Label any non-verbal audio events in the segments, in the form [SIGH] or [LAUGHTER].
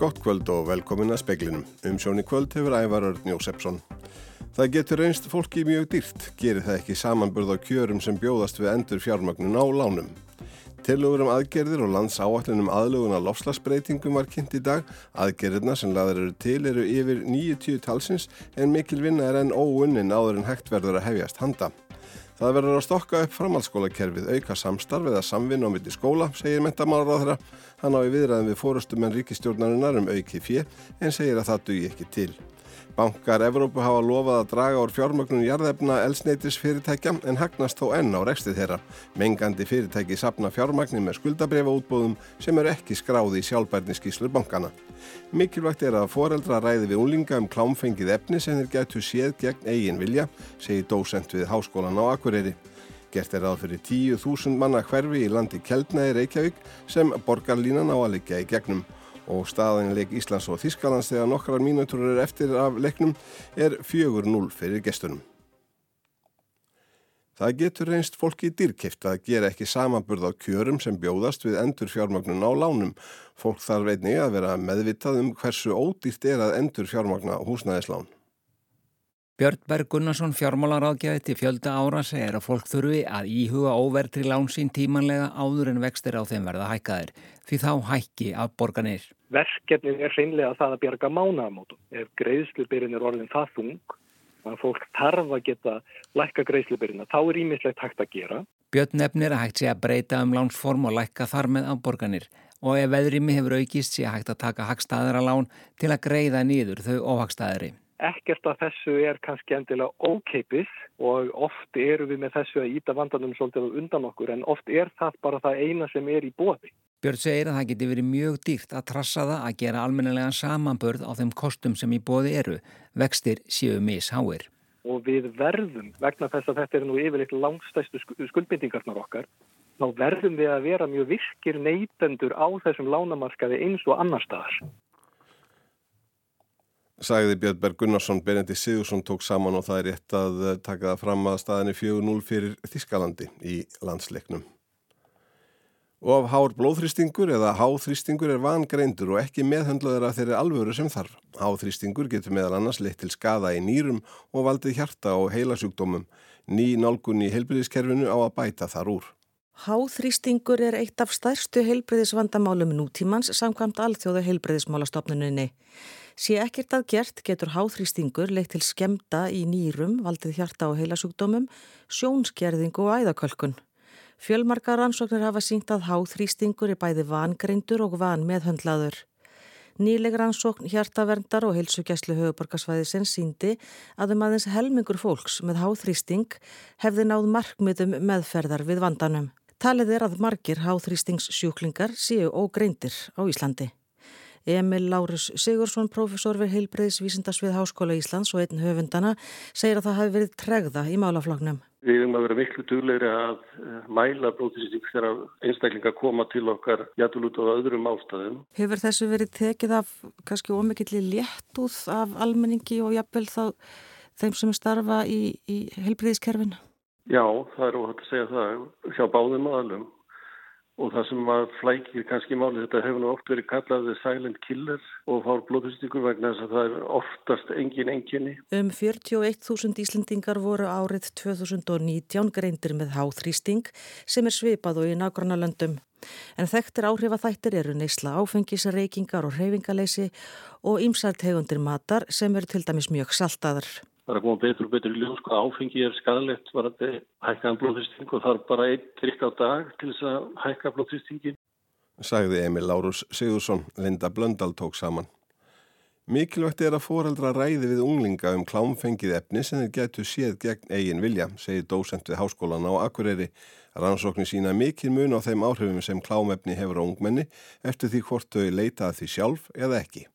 Gott kvöld og velkomin að speklinum. Umsjón í kvöld hefur ævar Örn Jósefsson. Það getur reynst fólki mjög dýrt, gerir það ekki samanburð á kjörum sem bjóðast við endur fjármagnun á lánum. Tilugur um aðgerðir og landsáallunum aðlugun að lofslagsbreytingum var kynnt í dag. Aðgerðirna sem laður eru til eru yfir 90 talsins en mikil vinna er enn óunnin áður en hægt verður að hefjast handa. Það verður að stokka upp framhaldsskólakerfið, auka samstarf eða samvinna á mitt í skóla, segir mentamálar á þeirra. Hann á í viðræðin við fórustum en ríkistjórnarinnar um auki fjö en segir að það dugi ekki til. Bankar Evrópu hafa lofað að draga úr fjármögnun jarðefna elsneitis fyrirtækja en hagnast þó enn á rekstið þeirra. Mengandi fyrirtæki sapna fjármagnin með skuldabrefa útbóðum sem eru ekki skráði í sjálfbærniskíslur bankana. Mikilvægt er að foreldra ræði við unlinga um klámfengið efni sem þeir getur séð gegn eigin vilja, segir dósent við Háskólan á Akureyri. Gert er að fyrir 10.000 manna hverfi í landi Keldna í Reykjavík sem borgarlínan á að liggja í gegnum og staðanleik Íslands og Þískalands þegar nokkrar mínútur er eftir af leiknum er 4-0 fyrir gestunum. Það getur reynst fólki dýrkift að gera ekki samanburð á kjörum sem bjóðast við endur fjármagnun á lánum. Fólk þarf einnig að vera meðvitað um hversu ódýrt er að endur fjármagna húsnæðislán. Björn Berg Gunnarsson fjármálaráðgjafi til fjölda ára segir að fólk þurfi að íhuga óvertri lán sín tímanlega áður en vextir á þeim verða hækkaðir því þá hækki af borganir. Verkefnin er hreinlega það að bjarga mánaðamótum. Ef greiðslubyrjun er orðin það þung, að fólk tarfa að geta lækka greiðslubyrjuna, þá er ímislegt hægt að gera. Björn nefnir að hægt sé að breyta um lánsform og lækka þar með af borganir og ef veðrimi hefur aukist sé hægt að taka hagstaðara lán til að greiða nýður þau óhagstaðari. Ekkert af þessu er kannski endilega ókeipis og oft eru við með þessu að íta vandanum svolítið undan okkur en oft er það bara það eina sem er í bóði. Björn segir að það geti verið mjög dýrt að trassa það að gera almennelega samanbörð á þeim kostum sem í bóði eru. Vextir séu misháir. Og við verðum, vegna þess að þetta er nú yfirleitt langstæstu skuldbindingarnar okkar, þá verðum við að vera mjög virkir neytendur á þessum lánamarkaði eins og annar staðar. Sæði Björn Berg Gunnarsson, Berendi Sigursson tók saman og það er rétt að eh, taka það fram að staðinni 4-0 fyrir Þískalandi í landsleiknum. Og af hár blóðþrýstingur eða háþrýstingur er vangreindur og ekki meðhendlaður að þeirri alvöru sem þarf. Háþrýstingur getur meðal annars leitt til skada í nýrum og valdið hjarta og heilasjúkdómum. Ný nálgun í heilbriðiskerfinu á að bæta þar úr. Háþrýstingur er eitt af stærstu heilbriðisvandamálum nútímans samkvæmt alþjóðu heilbriðismálastofnununni. Sé ekkert að gert getur háþrýstingur leitt til skemda í nýrum, valdið hjarta og heilasjúkdómum, sjónskerðingu og æðakölkun. Fjölmarkar rannsóknir hafa sínt að háþrýstingur er bæði vangreindur og van meðhöndlaður. Nýleg rannsókn hjartaverndar og heilsugjæslu höfuborgarsvæðisinn síndi að um aðeins helmingur fólks með háþrýsting hefði náð markmiðum meðferðar við vandanum. Talið er að margir háþrýstingssjúklingar séu ógreindir á Íslandi. Emil Lárus Sigursson, profesor við heilbreyðsvísindasvið Háskóla Íslands og einn höfundana, segir að það hafi verið tregða í málafloknum. Við erum að vera miklu duglegri að eh, mæla blóðsýsting þegar einstaklingar koma til okkar jætul út á öðrum ástæðum. Hefur þessu verið tekið af kannski ómikillir léttúð af almenningi og jafnvel þá þeim sem starfa í, í heilbreyðskerfinu? Já, það er óhægt að segja það hjá báðum aðlum og það sem að flækir kannski máli þetta hefur nú oft verið kallaðið silent killer og fár blóðhystingur vegna þess að það er oftast engin enginni. Um 41.000 Íslendingar voru árið 2019 greindir með háþrýsting sem er svipað og í nákvæmna löndum. En þekktir áhrifathættir eru neysla áfengis, reykingar og reyfingaleysi og ymsartegundir matar sem eru til dæmis mjög saltaðar það er að koma betur og betur í ljós hvað áfengi er skadalegt var að hækka blóðþýsting og er bara einn trikk á dag til þess að hækka blóðþýstingin. Sæði Emil Lárus Sigursson, Linda Blöndal tók saman. Mikilvægt er að foreldra ræði við unglinga um klámfengið efni sem þeir getur séð gegn eigin vilja, segir dósent við háskólan á Akureyri. Rannsóknir sína mikil mun á þeim áhrifum sem klámefni hefur á ungmenni eftir því hvort þau leita því sjálf eða ekki.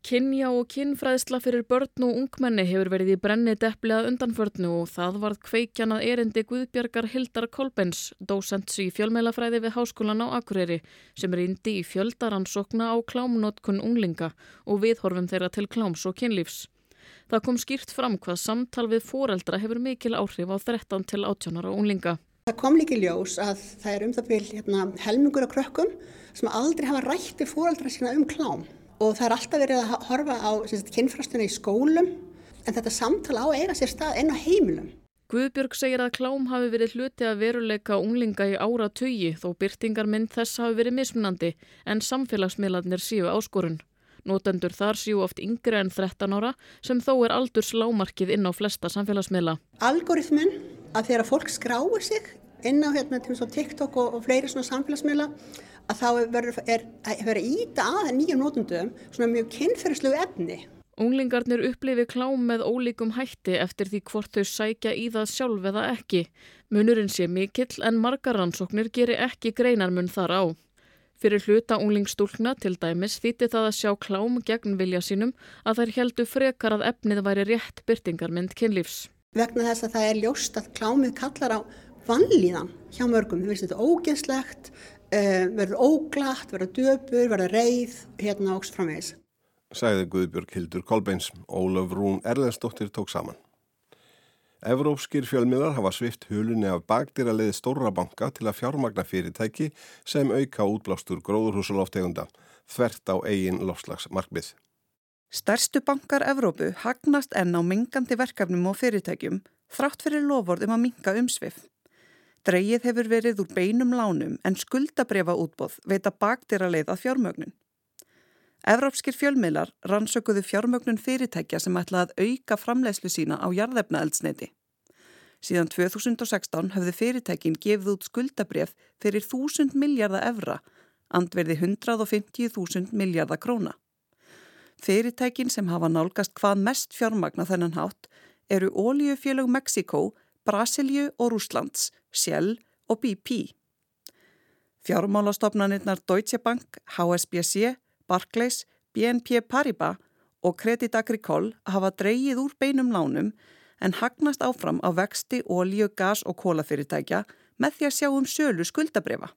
Kynja og kynfræðsla fyrir börn og ungmenni hefur verið í brenni deppli að undanförnu og það varð kveikjan að erindi Guðbjörgar Hildar Kolbens, dósents í fjölmeilafræði við Háskólan á Akureyri, sem er indi í fjöldaransokna á klámnotkun unglinga og viðhorfum þeirra til kláms og kynlífs. Það kom skýrt fram hvað samtal við foreldra hefur mikil áhrif á 13 til 18 ára unglinga. Það kom líki ljós að það er um það byrj hérna, helmingur af krökkum sem aldrei hafa rætti foreldra sína um klám og það er alltaf verið að horfa á kynfrastuna í skólum en þetta samtala á að eiga sér stað enn á heimilum. Guðbjörg segir að klám hafi verið hluti að veruleika unglinga í ára tugi þó byrtingar mynd þess hafi verið mismunandi en samfélagsmiðlarnir séu áskorun. Notendur þar séu oft yngre en 13 ára sem þó er aldurs lámarkið inn á flesta samfélagsmiðla. Algoritmun að þegar fólk skráir sig inn á hérna, TikTok og, og fleiri samfélagsmiðla að þá verður er, er íta að nýjum notendum svona mjög kynferðslegu efni. Unglingarnir upplifi klám með ólíkum hætti eftir því hvort þau sækja í það sjálf eða ekki. Munurinn sé mikill en margar rannsóknir gerir ekki greinarmun þar á. Fyrir hluta unglingstúlkna til dæmis þýtti það að sjá klám gegn vilja sínum að þær heldu frekar að efnið væri rétt byrtingarmynd kynlífs. Vegna þess að það er ljóst að klámið kallar á vannlíðan hjá mörgum. Þau finnst þetta ógeðslegt, uh, verður óglatt, verður döpur, verður reið, hérna ógst framvegis. Sæði Guðbjörg Hildur Kolbeins, Ólaf Rún Erlendsdóttir tók saman. Evrópskir fjölmiðar hafa svift hulunni af bagdýra leiði stóra banka til að fjármagna fyrirtæki sem auka útblástur gróðurhúsaloftegunda, þvert á eigin lofslagsmarkmið. Stærstu bankar Evrópu hagnast enn á mingandi verkefnum og fyrirtækjum þrátt fyrir lofórðum að minga umsvið. Dreigið hefur verið úr beinum lánum en skuldabrefa útbóð veita bagdýra leið að fjármögnun. Evrópskir fjölmiðlar rannsökuðu fjármögnun fyrirtækja sem ætlaði að auka framlegslu sína á jarðefnaeldsneiti. Síðan 2016 höfðu fyrirtækin gefið út skuldabref fyrir 1000 miljardar evra, andverði 150.000 miljardar króna. Fyrirtækin sem hafa nálgast hvað mest fjármagna þennan hátt eru Óliufélög Mexiko, Brasilju og Rúslands, Shell og BP. Fjármálastofnanirnar Deutsche Bank, HSBC, Barclays, BNP Paribas og Credit Agricole hafa dreyið úr beinum lánum en hagnast áfram á vexti, ólíu, gas og kólafyrirtækja með því að sjá um sölu skuldabrefa.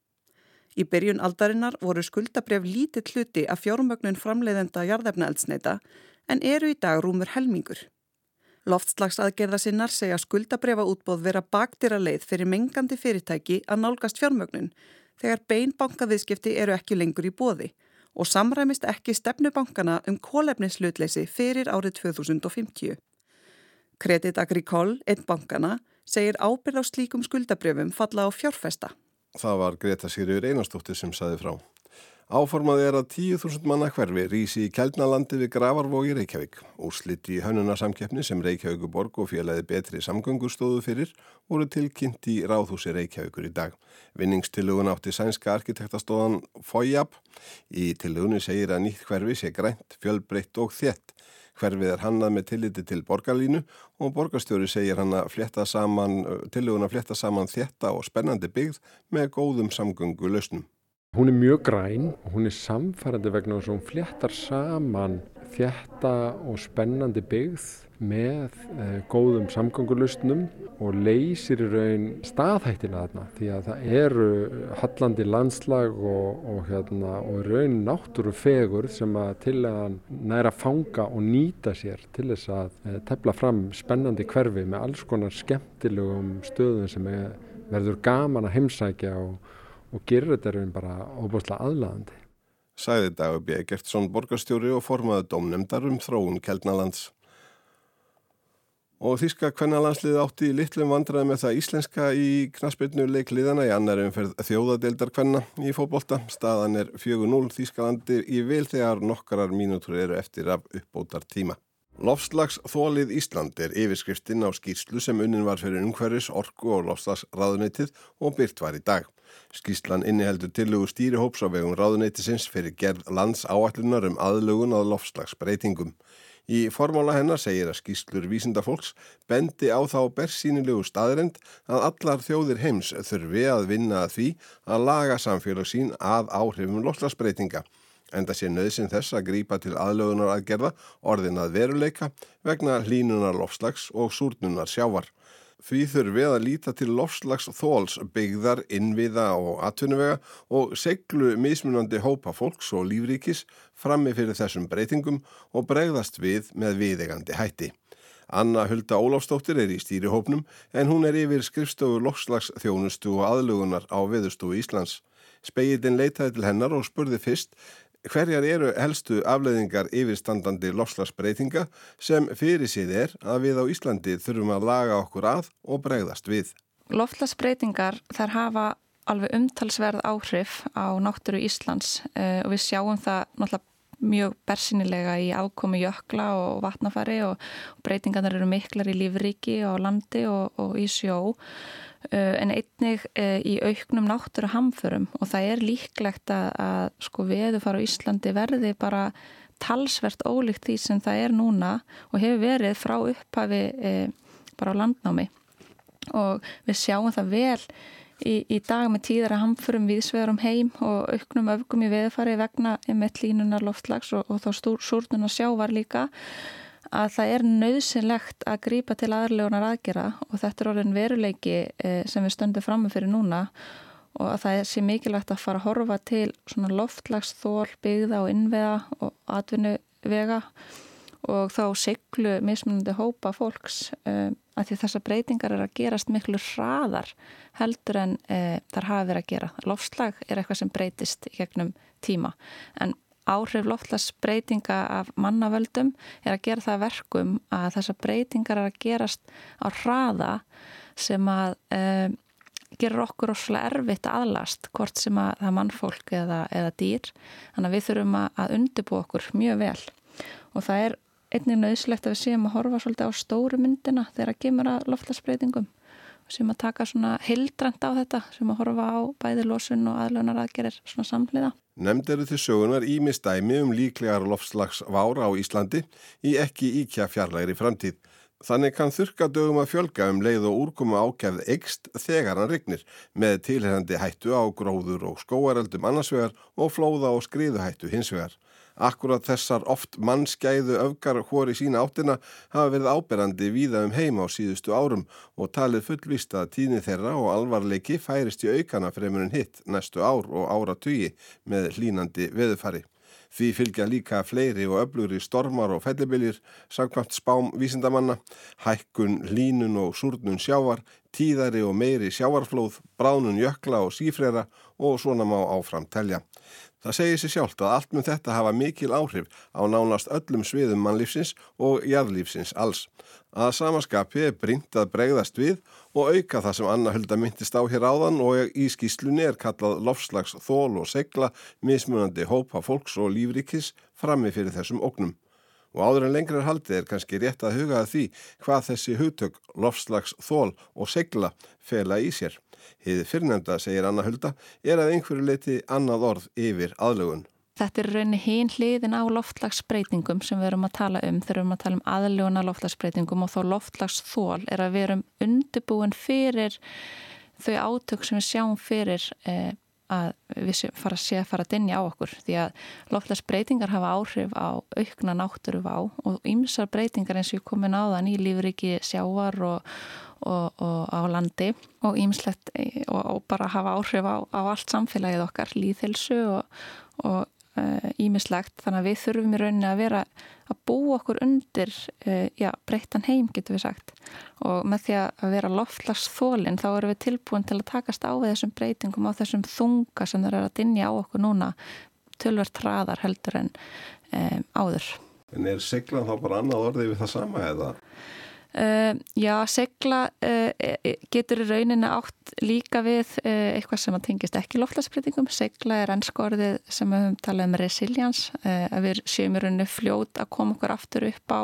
Í byrjun aldarinnar voru skuldabref lítið hluti af fjármögnun framleiðenda jarðefnaeldsneita en eru í dag rúmur helmingur. Loftslagsaðgerða sinnar segja skuldabrefa útbóð vera baktýra leið fyrir mengandi fyrirtæki að nálgast fjármögnun þegar beinbankaviðskipti eru ekki lengur í bóði og samræmist ekki stefnubankana um kólefnislutleysi fyrir árið 2050. Credit Agricole, einn bankana, segir ábyrð á slíkum skuldabrjöfum falla á fjárfesta. Það var Greta Sigriður Einarstóttir sem saði frá. Áformaði er að 10.000 manna hverfi rýsi í Kjeldnalandi við Gravarvói Reykjavík. Úrslitt í hönunarsamkeppni sem Reykjavíkuborg og félagi betri samgöngur stóðu fyrir voru tilkynnt í Ráðhúsi Reykjavíkur í dag. Vinningstilugun átti sænska arkitektastóðan Fojab. Í tilugunni segir að nýtt hverfi sé grænt, fjölbreytt og þétt. Hverfið er hannað með tilliti til borgarlínu og borgarstjóri segir hann að tilugun að fletta saman þétta og spennandi byggð með góðum samgöngu lausnum. Hún er mjög græn og hún er samfærandi vegna þess að hún fléttar saman þjætta og spennandi byggð með eh, góðum samgangulustnum og leysir í raun staðhættina þarna því að það eru hallandi landslag og, og, hérna, og raun náttúru fegur sem að til að næra fanga og nýta sér til þess að eh, tefla fram spennandi hverfi með alls konar skemmtilegum stöðum sem er, verður gaman að heimsækja og og gerir þetta raun bara óbúrslega aðlæðandi. Sæði Dagur B. Gertsson borgarstjóri og formaði domnemdar um þróun Keldnalands. Og Þíska kvennalandsliði átti í litlum vandraði með það íslenska í knaspirnu leikliðana í annar umferð þjóðadeildar kvenna í fótbolta. Staðan er 4-0 Þískalandi í vil þegar nokkarar mínútur eru eftir af uppbótar tíma. Lofslags þólið Ísland er yfirskriftin á skýrslu sem unnin var fyrir umhverfis, orku og lofslagsraðuneytið og byrt var í dag. Skíslan inniheldur tillugu stýrihóps á vegum ráðuneytisins fyrir gerð lands áallunar um aðlugun að lofslagsbreytingum. Í formála hennar segir að skýslur vísindafólks bendi á þá bersýnilegu staðrend að allar þjóðir heims þurfi að vinna að því að laga samfélag sín að áhrifum lofslagsbreytinga. Enda sé nöðsin þess að grípa til aðlögunar aðgerða orðin að veruleika vegna hlínunar lofslags og súrnunar sjávar. Því þurfið að líta til lofslags þóls byggðar, innviða og atvinnuvega og seglu mismunandi hópa fólks og lífríkis frammi fyrir þessum breytingum og bregðast við með viðegandi hætti. Anna Hulda Ólafstóttir er í stýrihópnum en hún er yfir skrifstofu lofslags þjónustu og aðlugunar á Veðurstofu Íslands. Spegitin leitaði til hennar og spurði fyrst hverjar eru helstu afleiðingar yfirstandandi lofslagsbreytinga sem fyrir síð er að við á Íslandi þurfum að laga okkur að og bregðast við. Lofslagsbreytingar þar hafa alveg umtalsverð áhrif á náttúru Íslands uh, og við sjáum það náttúrulega mjög bersinilega í ákomi jökla og vatnafari og, og breytingarnar eru miklar í lífriki og landi og, og í sjó uh, en einnig uh, í auknum náttúru hamförum og það er líklegt að, að sko veðu fara á Íslandi verði bara talsvert ólíkt því sem það er núna og hefur verið frá upphafi uh, bara á landnámi. Og við sjáum það vel í, í dag með tíðara hamförum viðsvegarum heim og auknum öfgum í veðfari vegna með línunar loftlags og, og þá súrnuna sjávar líka að það er nöðsynlegt að grýpa til aðurlegunar aðgera og þetta er orðin veruleiki eh, sem við stöndum fram með fyrir núna og að það sé mikilvægt að fara að horfa til svona loftlagsþól, byggða og innvega og atvinnuvega og þá siglu mismunandi hópa fólks um, að því þessar breytingar er að gerast miklu hraðar heldur en e, þar hafa verið að gera. Loftslag er eitthvað sem breytist í gegnum tíma en áhrif loftslagsbreytinga af mannavöldum er að gera það verkum að þessar breytingar er að gerast á hraða sem að e, gerur okkur óslega erfitt aðlast hvort sem að það er mannfólk eða, eða dýr. Þannig að við þurfum að undirbú okkur mjög vel og það er einnig nöðslegt að við séum að horfa svolítið á stóru myndina þegar að gemur að loftlagsbreytingum sem að taka svona hildrand á þetta sem að horfa á bæði losun og aðlunar aðgerir svona samhliða. Nemnd eru til sögunar ímistæmi um líklegar loftslagsvára á Íslandi í ekki íkja fjarlægri framtíð. Þannig kann þurka dögum að fjölga um leið og úrkomu ákjæfð ekst þegar hann regnir með tilherrandi hættu á gróður og skóaröldum annarsvegar og flóða og skriðuhættu hinsvegar. Akkurat þessar oft mannskæðu öfgar hóri sína áttina hafa verið áberandi víða um heima á síðustu árum og talið fullvist að tíni þeirra og alvarleiki færist í aukana fremur en hitt næstu ár og áratugi með hlínandi veðufari. Því fylgja líka fleiri og öflugri stormar og fellibiljir, samkvæmt spám vísindamanna, hækkun, línun og súrnun sjávar, tíðari og meiri sjávarflóð, bránun jökla og sífrera og svona má áfram telja. Það segir sér sjálft að allt með þetta hafa mikil áhrif á nánast öllum sviðum mannlífsins og jæðlífsins alls. Að samaskapi er brínt að bregðast við og auka það sem Anna Hulda myndist á hér áðan og í skýslunni er kallað lofslags þól og segla mismunandi hópa fólks og lífrikis frammi fyrir þessum ógnum. Og áður en lengri er haldið er kannski rétt að huga að því hvað þessi hugtök lofslags þól og segla fela í sér. Hið fyrrnefnda, segir Anna Hulda, er að einhverju leiti annað orð yfir aðlugun. Þetta er rauninni hín hliðin á loftlagsbreytingum sem við erum að tala um. Þegar við erum að tala um aðluguna loftlagsbreytingum og þá loftlagsþól er að við erum undirbúin fyrir þau átök sem við sjáum fyrir eh, að við fara að sé að fara að dinja á okkur því að loftlagsbreytingar hafa áhrif á aukna náttúru á og ymsar breytingar eins og ég komin á þann í lífriki sjávar og, og, og á landi og ýmslegt og, og bara hafa áhrif á, á allt samfélagið okkar, líðhelsu og ímislegt, uh, þannig að við þurfum í rauninni að vera að bú okkur undir uh, já, breyttan heim getur við sagt og með því að vera loftlagsþólinn þá erum við tilbúin til að takast á við þessum breytingum á þessum þunga sem það er að dinja á okkur núna tölvert hraðar heldur en um, áður. En er seglan þá bara annað orðið við það sama eða? Uh, já, segla uh, getur í rauninni átt líka við uh, eitthvað sem að tengist ekki loftlagsbreytingum. Segla er ennskórið sem við höfum talað um resilience, að við séum í rauninni fljót að koma okkur aftur upp á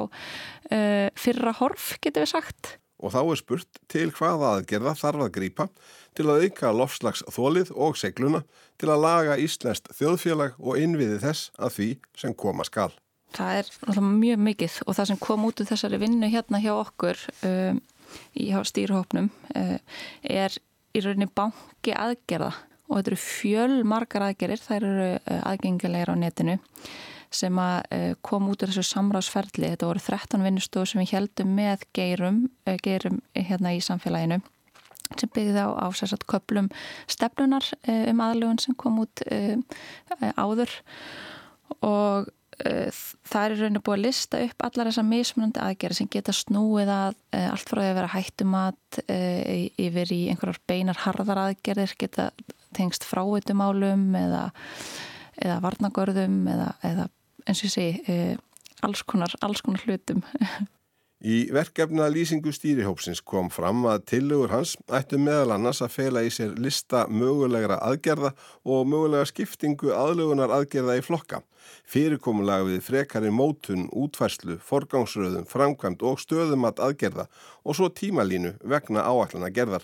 fyrra horf, getur við sagt. Og þá er spurt til hvaða aðgerða þarf að grýpa til að auka lofslagsþólið og segluna til að laga Íslandst þjóðfélag og innviði þess að því sem koma skal. Það er mjög mikið og það sem kom út úr þessari vinnu hérna hjá okkur um, í stýrhópnum uh, er í rauninni banki aðgerða og þetta eru fjöl margar aðgerir, þær eru uh, aðgengilegar á netinu sem að uh, kom út úr þessu samráðsferðli. Þetta voru 13 vinnustóð sem við heldum með geirum, uh, geirum hérna í samfélaginu sem byggði á ásæsat köplum stefnunar uh, um aðlugun sem kom út uh, áður og Eh, það er raun og búið að lista upp allar þessar mismunandi aðgerði sem geta snúið að eh, allt frá því að vera hættumat eh, yfir í einhverjar beinar harðar aðgerðir geta tengst frávitumálum eða eða varnagörðum eða, eða eins og ég segi alls konar, alls konar hlutum. [LAUGHS] Í verkefna lýsingu stýrihópsins kom fram að tillögur hans ættu meðal annars að fela í sér lista mögulegra aðgerða og mögulega skiptingu aðlögunar aðgerða í flokka, fyrirkomulega við frekari mótun, útfærslu, forgangsröðum, framkvæmt og stöðumat aðgerða og svo tímalínu vegna áallana gerðar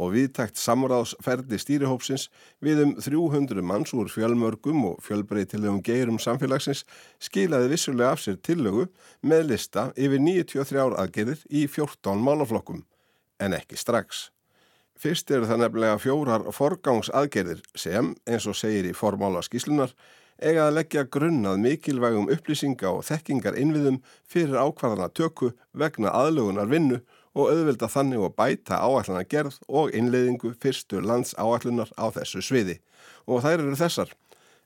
og viðtækt samráðsferdi stýrihópsins við um 300 manns úr fjölmörgum og fjölbreytilegum geirum samfélagsins skilaði vissulega af sér tillögu með lista yfir 93 aðgerðir í 14 málaflokkum, en ekki strax. Fyrst eru það nefnilega fjórar forgangsaðgerðir sem, eins og segir í formála skíslunar, eiga að leggja grunnað mikilvægum upplýsinga og þekkingar innviðum fyrir ákvarðana tökku vegna aðlugunar vinnu og auðvelda þannig að bæta áallana gerð og innleiðingu fyrstu lands áallunar á þessu sviði. Og þær eru þessar.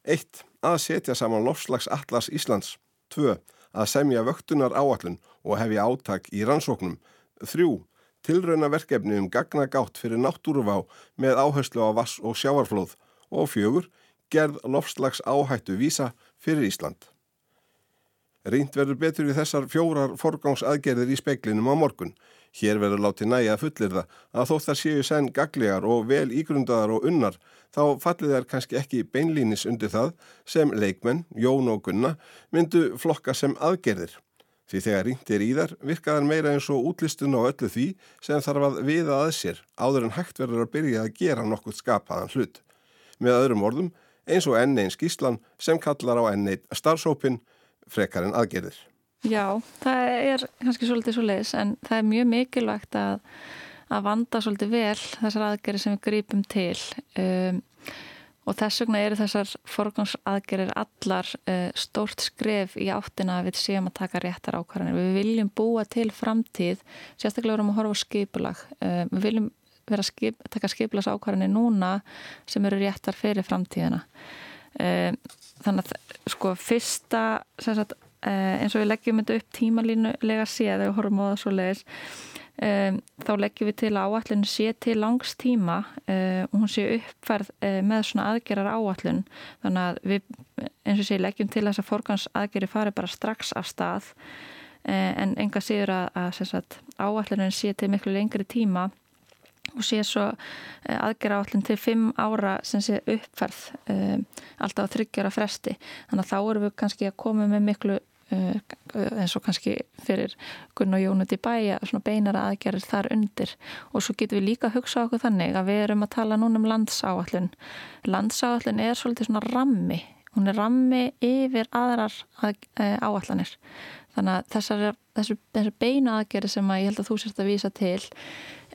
1. Að setja saman lofslags allas Íslands. 2. Að semja vöktunar áallun og hefja áttak í rannsóknum. 3. Tilrauna verkefni um gagnagátt fyrir náttúruvá með áherslu á vass og sjáarflóð. Og 4. Gerð lofslags áhættu vísa fyrir Ísland. Rínt verður betur í þessar fjórar forgangsaðgerðir í speklinum á morgun. Hér verður látið næja að fullir það að þótt þar séu senn gaglegar og vel ígrundaðar og unnar þá fallið þær kannski ekki beinlínis undir það sem leikmenn, Jón og Gunna myndu flokka sem aðgerðir. Því þegar ringtir í þar virkaðar meira eins og útlistun á öllu því sem þarf að viða að sér áður en hægt verður að byrja að gera nokkuð skapaðan hlut. Með öðrum orðum eins og enn einn skíslan sem kallar á enn einn starfsópin frekar en aðgerðir. Já, það er kannski svolítið svo leiðis en það er mjög mikilvægt að, að vanda svolítið vel þessar aðgerið sem við grýpum til um, og þess vegna eru þessar forgangsaðgerir allar uh, stórt skref í áttina að við séum að taka réttar ákvarðanir. Við viljum búa til framtíð, sérstaklega vorum að horfa á skipulag. Uh, við viljum skip, taka skipulags ákvarðanir núna sem eru réttar fyrir framtíðina. Uh, þannig að sko fyrsta sagt, eins og við leggjum þetta upp tímalínulega séð við horfum á það svo leiðis um, þá leggjum við til að áallinu sé til langs tíma um, og hún sé uppferð um, með svona aðgerar áallun þannig að við eins og sé leggjum til þess að forgans aðgeri fari bara strax af stað en enga séður að, að áallunin sé til miklu lengri tíma og sé svo aðgera áallin til fimm ára sem sé uppferð alltaf þryggjara fresti. Þannig að þá erum við kannski að koma með miklu Eh, eins og kannski fyrir Gunn og Jónut í bæja beinara aðgerðir þar undir. Og svo getum við líka að hugsa okkur þannig að við erum að tala núna um landsáallun landsáallun er svolítið svona rammi. Hún er rammi yfir aðrar að, e, áallanir þannig að þessar, þessar, þessar beina aðgerðir sem að ég held að þú sérst að vísa til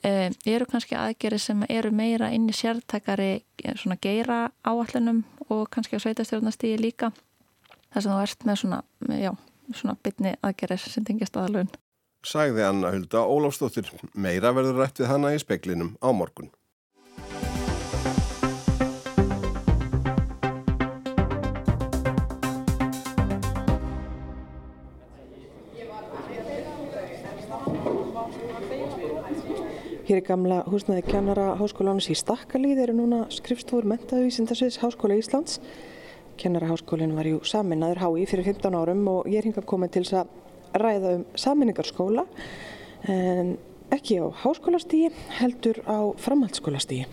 e, eru kannski aðgerðir sem eru meira inn í sértækari svona geira áallunum og kannski á sveitastjórnastíði líka þess að þú ert með svona, já, svona bytni aðgerðir sem tengist aðalun. Sæði Anna Hulda Ólafstóttir, meira verður rætt við hana í speklinum á morgun. Hér er gamla húsnaði kennara háskólanis í Stakkalíð eru núna skrifstofur mentaðvísindarsviðs Háskóla Íslands Kennaraháskólinn var ju saminnaður hái fyrir 15 árum og ég er hingað komið til að ræða um saminningarskóla en ekki á háskólastígi heldur á framhaldsskólastígi.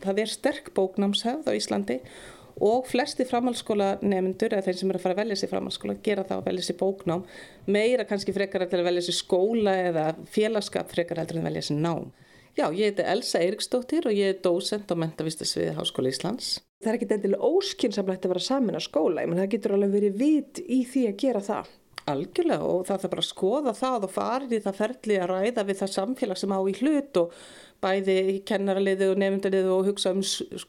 Það er sterk bóknámshefð á Íslandi og flesti framhaldsskóla nefndur eða þeir sem eru að fara að velja sér framhaldsskóla gera það að velja sér bóknám meira kannski frekar að velja sér skóla eða félagskap frekar að velja sér nám. Já, ég heiti Elsa Eiriksdóttir og ég er dósent á mentavistasviði Háskóla Íslands. Það er ekki endilega óskynsamlegt að vera samin að skóla, menn það getur alveg verið vit í því að gera það. Algjörlega og það þarf bara að skoða það og farið í það ferli að ræða við það samfélag sem á í hlut og bæði kennaraliði og nefndaliði og hugsa um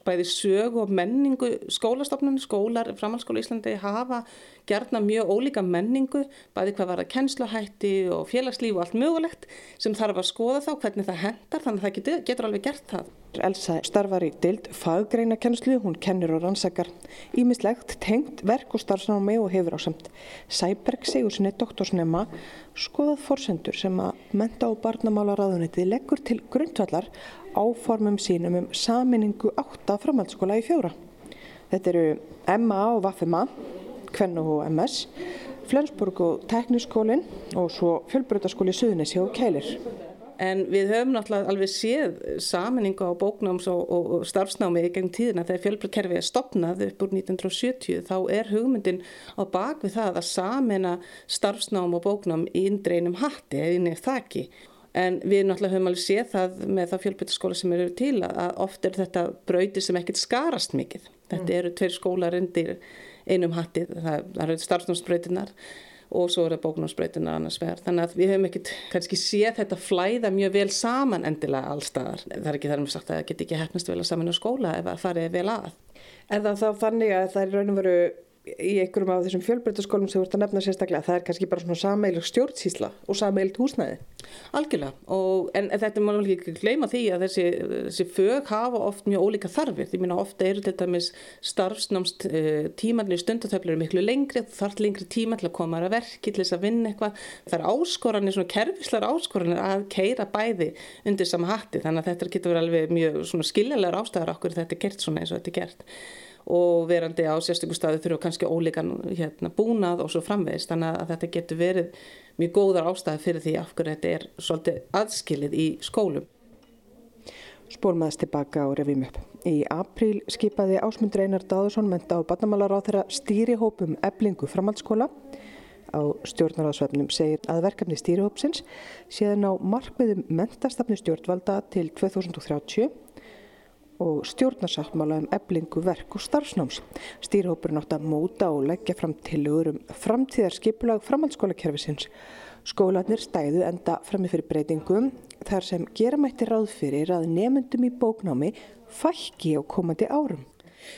bæði sög og menningu skólastofnunum, skólar, framhalskóla Íslandi hafa gerna mjög ólíka menningu, bæði hvað var að kennslahætti og félagslíf og allt mögulegt sem þarf að skoða þá hvernig það hendar þannig að það getur, getur alveg gert það. Elsa starfar í dild faggreina kennslu, hún kennir og rannsakar ímislegt tengt verk og starfsnámi og hefur ásamt. Sæberg Sigurssoni, doktorsnema, skoðað forsendur sem að menta og barnamála ráðunitið leggur til grundvallar framtíðar áformum sínum um saminningu átta framhaldsskóla í fjóra. Þetta eru MA og VFMA, Kvennu og MS, Flensburg og Tekniskólinn og svo fjölbrötaskóli Suðunissi og Keilir. En við höfum náttúrulega alveg séð saminningu á bóknáms og, og, starfsnámi gegn tíðina þegar fjölbröðkerfi er stopnað upp úr 1970 þá er hugmyndin á bakvið það að samina starfsnám og bóknám í indreinum hatti eða inn í þakki. En við náttúrulega höfum alveg séð það með það fjölbröðskóla sem eru til að oft er þetta brauti sem ekkert skarast mikið. Þetta mm. eru tveir skólar undir einum hatti, það, eru starfsnámsbrautinnar og svo eru bóknámsbreytuna annars vegar. Þannig að við höfum ekkert kannski séð þetta flæða mjög vel saman endilega allstaðar. Það er ekki þar með sagt að það get ekki hefnast vel að saman á skóla ef það farið vel að. Er það þá þannig að það er raun og veru í einhverjum af þessum fjölbreytaskólum sem ert að nefna sérstaklega, það er kannski bara svona sameilig stjórnsísla og sameilig húsnæði? Algjörlega, og, en þetta má ekki gleyma því að þessi, þessi fög hafa oft mjög ólíka þarfir, því minna ofta eru til dæmis starfsnámst eh, tímanlega stundatöflur miklu lengri, þarf lengri tíma til að koma að verki, til þess að vinna eitthvað, það er áskoranir, svona kerfislar áskoranir að keira bæði undir sama hatti, þannig að þetta getur verið alveg mjög skiljanlegar ástæðar okkur þetta er gert svona eins og þetta er gert og verandi á sérstökum staðu þurfa kannski ólíkan hérna, búnað og svo framvegist þannig að þetta getur verið mjög góðar ástæði fyrir því af hverju þetta er svolítið aðskilið í skólum. Spórmaðist tilbaka og revím upp. Í apríl skipaði Ásmund Reinar Dáðursson menta á barnamálar á þeirra stýrihópum eblingu framhaldsskóla. Á stjórnaráðsvefnum segir að verkefni stýrihópsins séðan á markmiðum mentastafni stjórnvalda til 2030 og stjórnarsáttmála um eblingu verk og starfsnáms. Stýrhópurinn átt að móta og leggja fram tilugur um framtíðar skipulag framhaldsskólakerfisins. Skólanir stæðu enda frammi fyrir breytingum þar sem gera mætti ráð fyrir að nefndum í bóknámi fækki á komandi árum.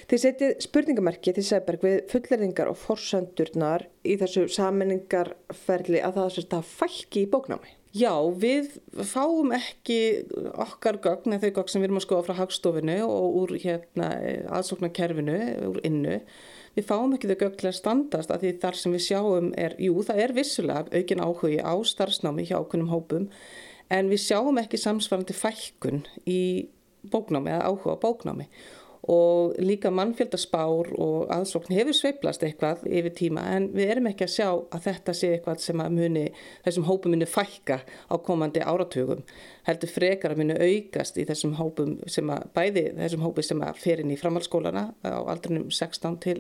Þið setið spurningamerki til Sæberg við fulleringar og forsöndurnar í þessu saminningarferli að það er að fækki í bóknámi. Já, við fáum ekki okkar gögn eða þau gögn sem við erum að skoða frá hagstofinu og úr hérna, aðsóknarkerfinu, úr innu. Við fáum ekki þau gögn til að standast að því þar sem við sjáum er, jú það er vissulega aukin áhugi á starfsnámi hjá okkunum hópum en við sjáum ekki samsvarandi fækkun í bóknámi eða áhuga á bóknámi og líka mannfjöldaspár og aðsókn hefur sveiplast eitthvað yfir tíma en við erum ekki að sjá að þetta sé eitthvað sem að muni, þessum hópum muni fækka á komandi áratugum heldur frekar að muni aukast í þessum hópum sem að bæði þessum hópi sem að fer inn í framhaldsskólana á aldrinum 16 til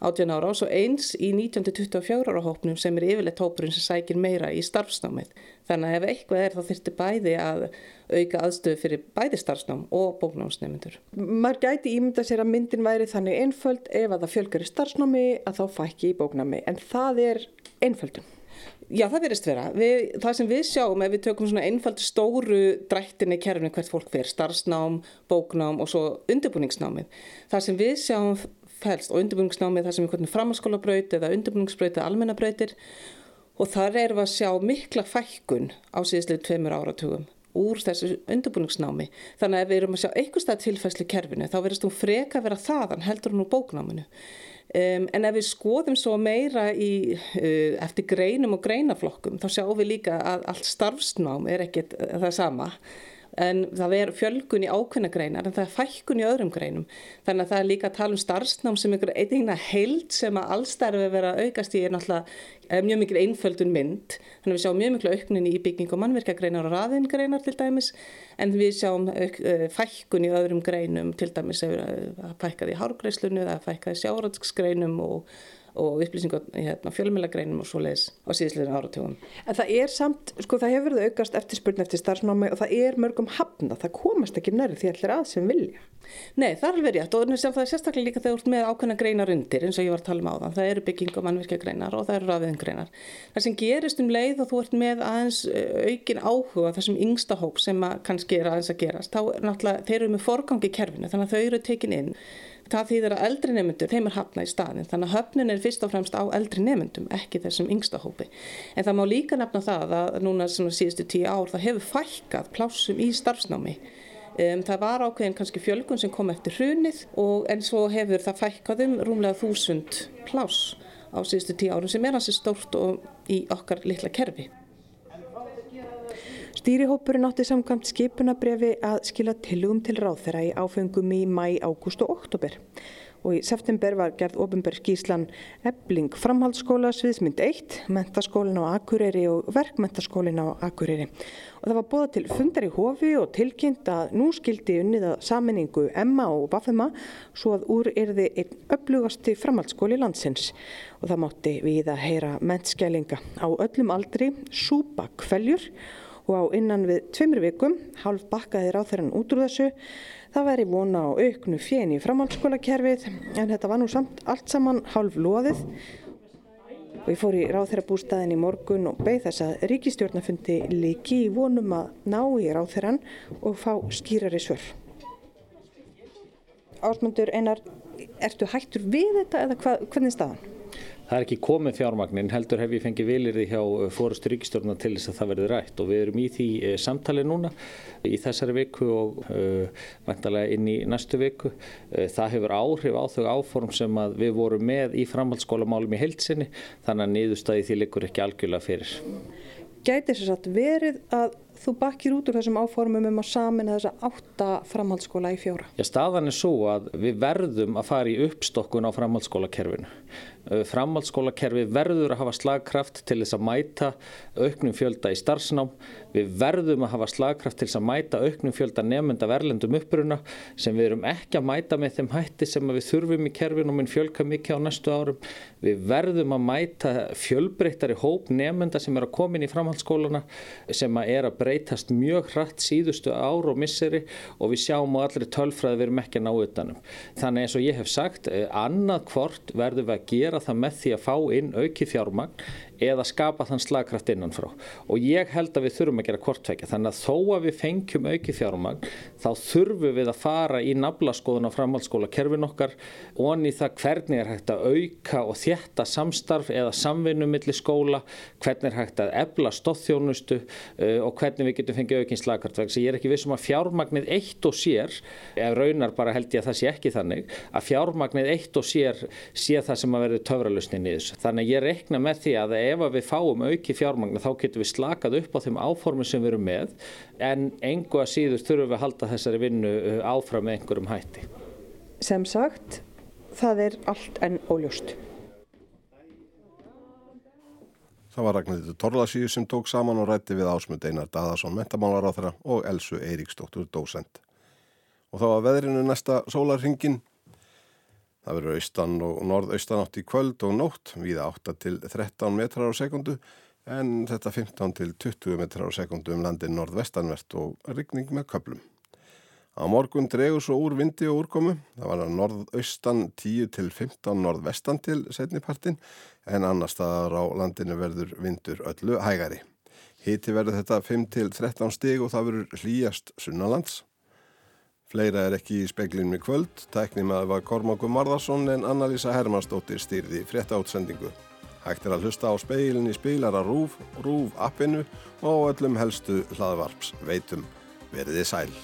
18 ára og svo eins í 1924 ára hópnum sem er yfirleitt hópurinn sem sækir meira í starfsnámið þannig að ef eitthvað er þá þurfti bæði að auka aðstöðu fyrir bæði starfsnám og bóknámsnefndur. Maður gæti ímynda sér að myndin væri þannig einföld ef að það fjölgar í starfsnámi að þá fækki í bóknámi en það er einföldun. Já það verist vera. Við, það sem við sjáum ef við tökum svona einfald stóru drættinni kerfni hvert fólk fer, starfsnám, bóknám og svo undirbúningsnámið. Það sem við sjáum fælst og undirbúningsnámið það sem er hvernig framhalskólabraut eða undirbúningsbraut eða almennabrautir og þar erum við að sjá mikla fækkun á síðastlega tveimur áratugum úr þessu undirbúningsnámi. Þannig að ef við erum að sjá einhver stað tilfæslu kerfinu þá verðast hún freka að vera þaðan heldur hún úr bóknáminu. Um, en ef við skoðum svo meira í, uh, eftir greinum og greinaflokkum þá sjáum við líka að allt starfsnám er ekkit það sama en það er fjölgun í ákveðna greinar en það er fækkun í öðrum greinum. Þannig að það er líka að tala um starfsnám sem einhver einhverja heild sem að allstarfi vera aukast í er náttúrulega mjög mikil einföldun mynd. Þannig að við sjáum mjög miklu auknin í bygging og mannverkagreinar og raðingreinar til dæmis en við sjáum uh, fækkun í öðrum greinum. Til dæmis að fækkaði í hárgreislunu eða fækkaði sjáratsgreinum og og upplýsingar hérna, fjölmjölagreinum og svo leiðis á síðislegin áratjóðum. En það er samt, sko það hefur verið aukast eftir spurning eftir starfsnámi og það er mörgum hafna, það komast ekki nærri því allir að sem vilja. Nei, það er alveg rétt og það er sérstaklega líka þegar þú ert með ákveðna greinar undir eins og ég var að tala um á það. Það eru bygging og mannvirkja greinar og það eru rafiðin greinar. Það sem gerist um leið og þú ert með aðeins aukin áhuga þessum yngsta hóp sem kannski er aðeins að gerast, þá náttúrulega, þeir eru með forgangi í kerfinu þannig að þau eru tekin inn það þýðir að eldri nefnendur, þeim er hafnað í staðin þannig að höfnin er fyrst og fremst á eldri nefnendum ekki þessum yngsta hópi. En það má líka nefna það að núna síðustu tíu ár það hefur fælkað plásum í starfsnámi. Um, það var ákveðin kannski fjölgun sem kom eftir hrunið og en svo hefur það fælkaðum rúmlega þúsund plás á síðustu tíu árum sem er hansi stórt og í okkar litla kerfi Stýrihópurinn átti samkvæmt skipunabrefi að skila tilugum til ráþeira í áfengum í mæ, ágúst og oktober og í september var gerð ofinberg skíslan Ebling framhaldsskóla sviðsmynd 1, mentaskólin á Akureyri og verkmentaskólin á Akureyri. Og það var bóða til fundar í hofi og tilkynnt að nú skildi unnið að saminningu Emma og Vafema svo að úr erði einn upplugasti framhaldsskóli landsins. Og það mátti við að heyra mentskælinga á öllum aldri, súpa kveljur og á innan við tveimur vikum hálf bakkaði ráþæran út úr þessu Það væri vona á auknu fjeni í framhaldsskólakerfið en þetta var nú samt allt saman hálf loðið og ég fór í ráþærabústaðin í morgun og beigð þess að ríkistjórnafundi líki í vonum að ná í ráþæran og fá skýrari svör. Ásmundur Einar, ertu hættur við þetta eða hva, hvernig staðan? Það er ekki komið fjármagnin, heldur hef ég fengið vilir því hjá eh, fórustu ríkistjórna til þess að það verði rætt og við erum í því eh, samtali núna í þessari viku og uh, vantarlega inn í næstu viku. Uh, það hefur áhrif á þau áform sem við vorum með í framhaldsskólamálum í heilsinni þannig að niðurstaði því likur ekki algjörlega fyrir. Gæti þess að verið að þú bakkir út úr þessum áformum um að samina þessa átta framhaldsskóla í fjóra? Já, staðan er svo að við verðum að fara í uppstokkun á framhaldsskólakerfinu. Uh, framhaldsskólakerfi verður að hafa slagkraft til þess að mæta auknum fjölda í starfsnám. Við verðum að hafa slagkraft til þess að mæta auknum fjölda nefnda verlendum uppruna sem við erum ekki að mæta með þeim hætti sem við þurfum í kerfinu og mun fjölka mikið á næstu árum. Við verðum að mæta fjölbreyttari hóp nefnda sem er að koma inn í framhaldsskólana sem er að breytast mjög hratt síðustu ár og misseri og við sjáum á allri tölfræði við erum ekki að ná utanum. Þannig eins og ég hef sagt, eh, annað hvort verðum við að gera það með því að fá inn auki fjármagn eða skapa þann slagkraft innanfrá. Og ég held að við þurfum að gera kortveikja þannig að þó að við fengjum auki fjármagn þá þurfum við að fara í naflaskoðun á framhaldsskóla kerfin okkar og onni það hvernig er hægt að auka og þjætta samstarf eða samvinnu millir skóla, hvernig er hægt að ebla stóðþjónustu uh, og hvernig við getum fengið aukinn slagkraft. Vegna ég er ekki vissum að fjármagnið eitt og sér ef raunar bara held ég að það sé ekki þannig að fjármagnið eitt og sér sé það sem að verður töfralusnin í þessu. Þannig ég rekna með því að ef við fáum auki fjármagna þá getum við slakað upp á þeim áformum sem við erum með en engu að síður þurfum við að halda þessari vinnu uh, áfram með einhverjum hætti. Sem sagt, það er allt enn óljóst. Það var Ragnhildur Torlasíu sem tók saman og rætti við ásmund Einar Daðarsson, mentamálar á þeirra og Elsu Eiríksdóttur, dósend. Og þá var veðrinu næsta sólarringin Það verður austan og norðaustan átt í kvöld og nótt, viða 8 til 13 metrar á sekundu en þetta 15 til 20 metrar á sekundu um landin norðvestanvert og rigning með köplum. Á morgun dregur svo úr vindi og úrkomu, það var að norðaustan 10 til 15 norðvestan til setnipartin en annar staðar á landinu verður vindur öllu hægari. Hiti verður þetta 5 til 13 stig og það verður hlýjast sunnalands. Fleira er ekki í speklinum í kvöld, tæknum að var Kormáku Marðarsson en Anna-Lísa Hermannsdóttir stýrði frétta átsendingu. Hægt er að hlusta á speilin í spilara RÚF, RÚF appinu og öllum helstu hlaðvarps veitum. Verðið sæl.